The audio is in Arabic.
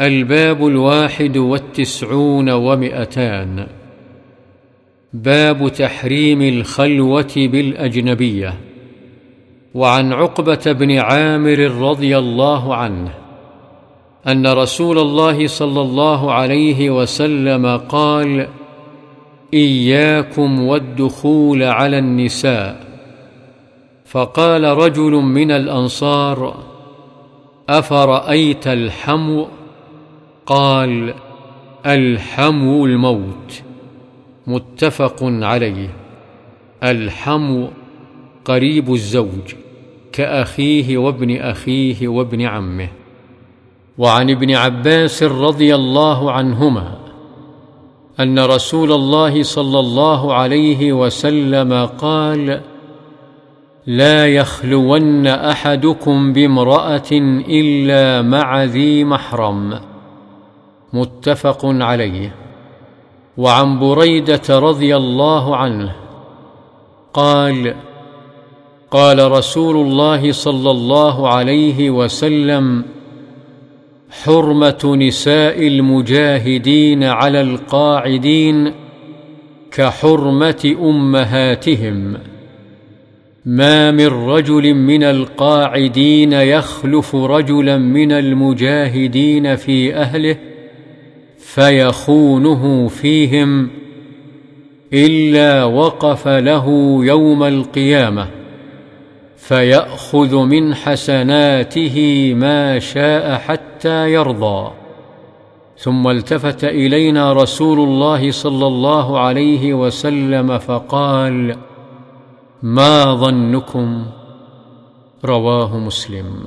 الباب الواحد والتسعون ومئتان. باب تحريم الخلوة بالأجنبية. وعن عقبة بن عامر رضي الله عنه أن رسول الله صلى الله عليه وسلم قال إياكم والدخول على النساء. فقال رجل من الأنصار أفرأيت الحمو قال الحمو الموت متفق عليه. الحمو قريب الزوج كأخيه وابن أخيه وابن عمه. وعن ابن عباس رضي الله عنهما أن رسول الله صلى الله عليه وسلم قال لا يخلون أحدكم بامرأة إلا مع ذي محرم. متفق عليه. وعن بريدة رضي الله عنه قال قال رسول الله صلى الله عليه وسلم حرمة نساء المجاهدين على القاعدين كحرمة أمهاتهم. ما من رجل من القاعدين يخلف رجلا من المجاهدين في أهله فيخونه فيهم إلا وقف له يوم القيامة فيأخذ من حسناته ما شاء حتى يرضى. ثم التفت إلينا رسول الله صلى الله عليه وسلم فقال ما ظنكم؟ رواه مسلم.